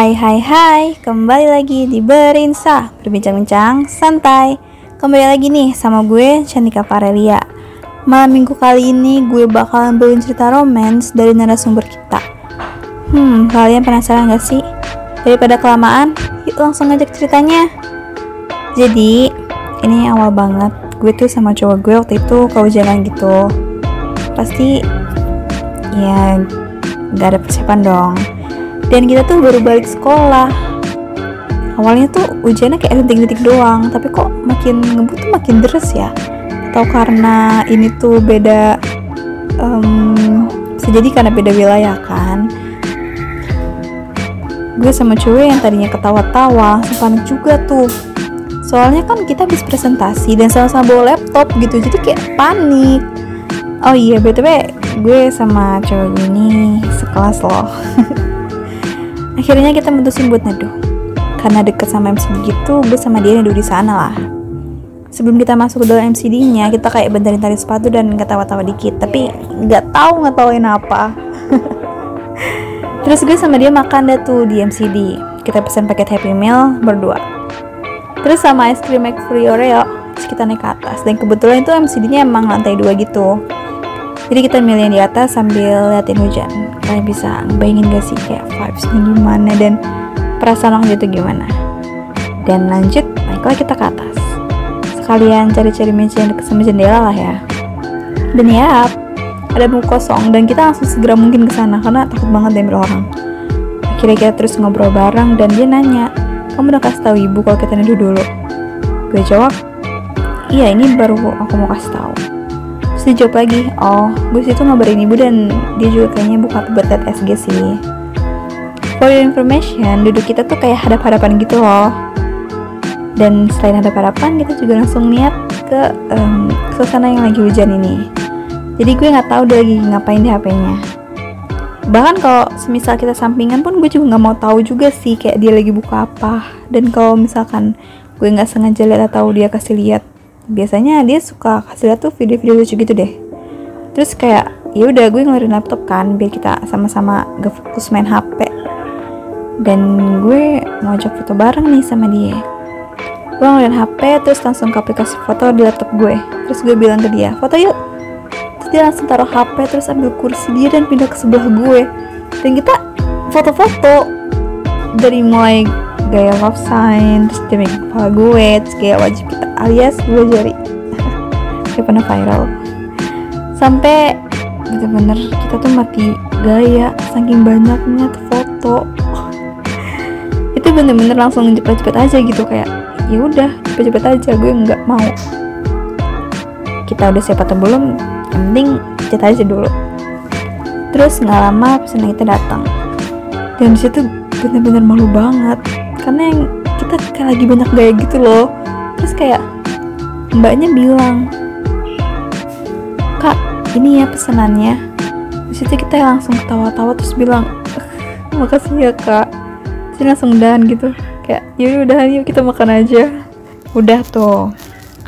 Hai hai hai, kembali lagi di Berinsa. Berbincang-bincang santai. Kembali lagi nih sama gue Cantika Parelia. Malam minggu kali ini gue bakalan bawain cerita romance dari narasumber kita. Hmm, kalian penasaran gak sih? Daripada kelamaan, yuk langsung ngajak ceritanya. Jadi, ini awal banget. Gue tuh sama cowok gue waktu itu kehujanan gitu. Pasti, ya gak ada persiapan dong dan kita tuh baru balik sekolah. Awalnya tuh hujannya kayak rintik-rintik doang tapi kok makin ngebut tuh makin deras ya? Atau karena ini tuh beda um, bisa jadi karena beda wilayah kan? Gue sama cewek yang tadinya ketawa-tawa panik juga tuh. Soalnya kan kita habis presentasi dan sama-sama bawa laptop gitu jadi kayak panik. Oh iya btw gue sama cewek ini sekelas loh akhirnya kita mutusin buat neduh. Karena deket sama MCD gitu gue sama dia neduh di sana lah. Sebelum kita masuk ke dalam MCD-nya kita kayak benterin tali sepatu dan ketawa-tawa dikit. Tapi nggak tahu ngetawain apa. Terus gue sama dia makan deh tuh di MCD kita pesan paket Happy Meal berdua. Terus sama es krim McFlurry Oreo kita naik ke atas. Dan kebetulan itu MCD-nya emang lantai dua gitu jadi kita milih yang di atas sambil liatin hujan. Kalian bisa bayangin gak sih kayak vibesnya gimana dan perasaan waktu itu gimana? Dan lanjut baiklah kita ke atas. Sekalian cari-cari meja yang dekat sama jendela lah ya. Dan ya ada buku kosong dan kita langsung segera mungkin ke sana karena takut banget diambil orang. Akhirnya kita terus ngobrol bareng dan dia nanya kamu udah kasih tahu ibu kalau kita neduh dulu? Gue jawab iya ini baru aku mau kasih tahu Terus lagi, oh gue situ ngabarin ibu dan dia juga kayaknya buka buat SG sih. For your information, duduk kita tuh kayak hadap-hadapan gitu loh. Dan selain hadap-hadapan, kita juga langsung niat ke um, suasana yang lagi hujan ini. Jadi gue nggak tahu dia lagi ngapain di HP-nya. Bahkan kalau semisal kita sampingan pun gue juga nggak mau tahu juga sih kayak dia lagi buka apa. Dan kalau misalkan gue nggak sengaja lihat atau dia kasih lihat biasanya dia suka kasih lihat tuh video-video lucu gitu deh. Terus kayak ya udah gue ngeluarin laptop kan biar kita sama-sama gak fokus main HP dan gue mau ajak foto bareng nih sama dia. Gue ngeluarin HP terus langsung ke aplikasi foto di laptop gue. Terus gue bilang ke dia foto yuk. Terus dia langsung taruh HP terus ambil kursi dia dan pindah ke sebelah gue. Dan kita foto-foto. Dari mulai gaya love sign terus dia kepala gue terus kayak wajib kita alias gue jari. Kayak pernah viral. Sampai bener-bener kita tuh mati gaya saking banyaknya tuh foto. Itu bener-bener langsung cepet-cepet aja gitu kayak ya udah cepet-cepet aja gue nggak mau. Kita udah siap atau belum yang penting chat aja dulu. Terus nggak lama pesanan kita datang. Dan di situ bener-bener malu banget karena yang kita kayak lagi banyak gaya gitu loh terus kayak mbaknya bilang kak ini ya pesanannya. Di situ kita langsung ketawa-tawa terus bilang makasih ya kak. Terus langsung dan gitu. Kayak yaudah udah yuk kita makan aja. Udah tuh.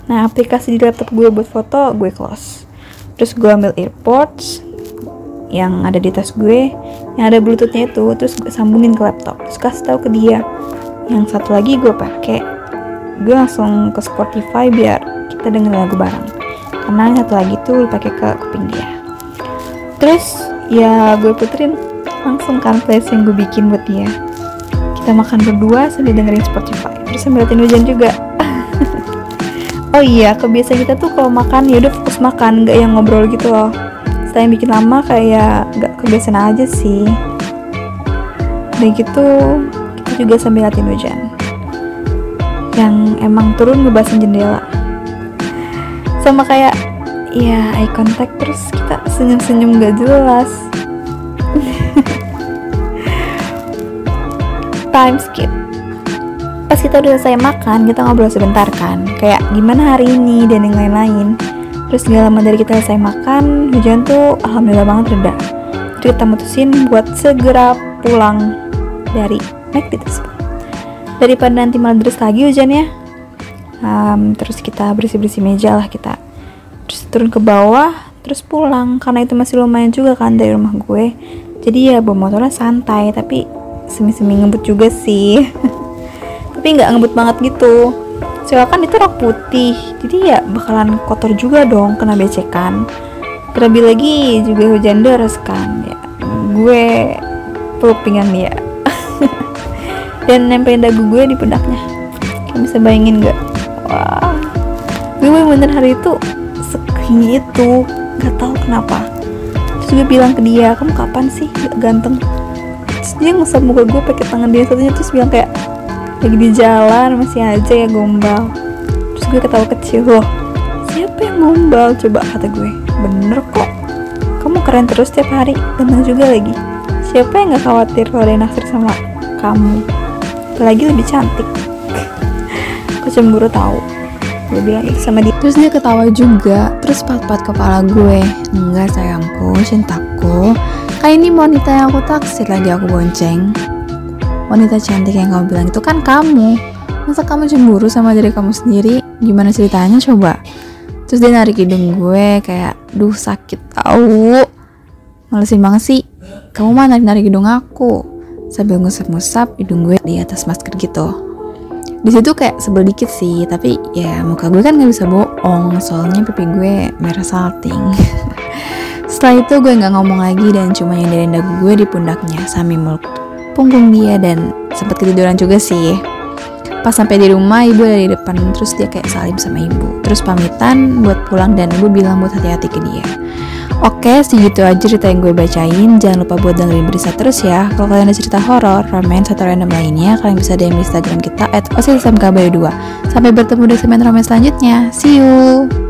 Nah aplikasi di laptop gue buat foto gue close. Terus gue ambil earpods yang ada di tas gue yang ada bluetoothnya itu terus gue sambungin ke laptop. Terus kasih tahu ke dia. Yang satu lagi gue pakai gue langsung ke Spotify biar kita denger lagu bareng. Karena satu lagi tuh pakai ke kuping dia. Terus ya gue puterin langsung kan playlist yang gue bikin buat dia. Kita makan berdua sambil dengerin Spotify. Terus sambil liatin hujan juga. Oh iya kebiasaan kita tuh kalau makan ya udah fokus makan nggak yang ngobrol gitu loh. Yang bikin lama kayak nggak kebiasaan aja sih. Udah gitu kita juga sambil latihan hujan yang emang turun ngebasin jendela. Sama kayak ya eye contact terus kita senyum-senyum gak jelas. Time skip. Pas kita udah selesai makan kita ngobrol sebentar kan. Kayak gimana hari ini dan yang lain-lain. Terus gak lama dari kita selesai makan hujan tuh alhamdulillah banget reda. Jadi kita mutusin buat segera pulang dari McD tersebut daripada nanti malah deras lagi hujannya. Um, terus kita bersih-bersih meja lah kita. Terus turun ke bawah terus pulang. Karena itu masih lumayan juga kan dari rumah gue. Jadi ya bawa motornya santai tapi semi-semi ngebut juga sih. Tapi nggak ngebut banget gitu. Soalnya kan itu rok putih. Jadi ya bakalan kotor juga dong kena becekan. Terlebih lagi juga hujan deras kan. Ya gue peluk pinggang dia dan nempelin dagu gue di pundaknya. Kamu bisa bayangin gak wah. Gue bener hari itu sekini itu. Nggak tahu kenapa. Terus gue bilang ke dia kamu kapan sih gak ganteng? Terus dia ngusap muka gue pakai tangan dia satunya terus bilang kayak lagi di jalan masih aja ya gombal. Terus gue ketawa kecil loh siapa yang gombal? Coba kata gue bener kok. Kamu keren terus tiap hari. Ganteng juga lagi. Siapa yang gak khawatir kalau ada yang naksir sama kamu apalagi lebih cantik. Aku cemburu tahu gue bilang itu sama dia. Terus dia ketawa juga. Terus pat-pat kepala gue. Enggak sayangku. Cintaku. Kayak ini wanita yang aku taksir lagi aku bonceng. Wanita cantik yang kamu bilang itu kan kamu. Masa kamu cemburu sama diri kamu sendiri? Gimana ceritanya coba? Terus dia narik hidung gue kayak duh sakit tau. Malesin banget sih. Kamu mah narik narik hidung aku sambil ngusap-ngusap hidung gue di atas masker gitu. Di situ kayak sebel dikit sih tapi ya muka gue kan nggak bisa bohong soalnya pipi gue merah salting. Setelah itu gue nggak ngomong lagi dan cuma nyandarin dagu gue di pundaknya sambil meluk punggung dia dan sempat ketiduran juga sih. Pas sampai di rumah ibu dari depan terus dia kayak salim sama ibu. Terus pamitan buat pulang dan ibu bilang buat hati-hati ke dia Oke, segitu aja cerita yang gue bacain. Jangan lupa buat dengerin berita terus ya. Kalau kalian ada cerita horor, romance, atau random lainnya, kalian bisa DM Instagram kita at 2 Sampai bertemu di segmen romance selanjutnya. See you!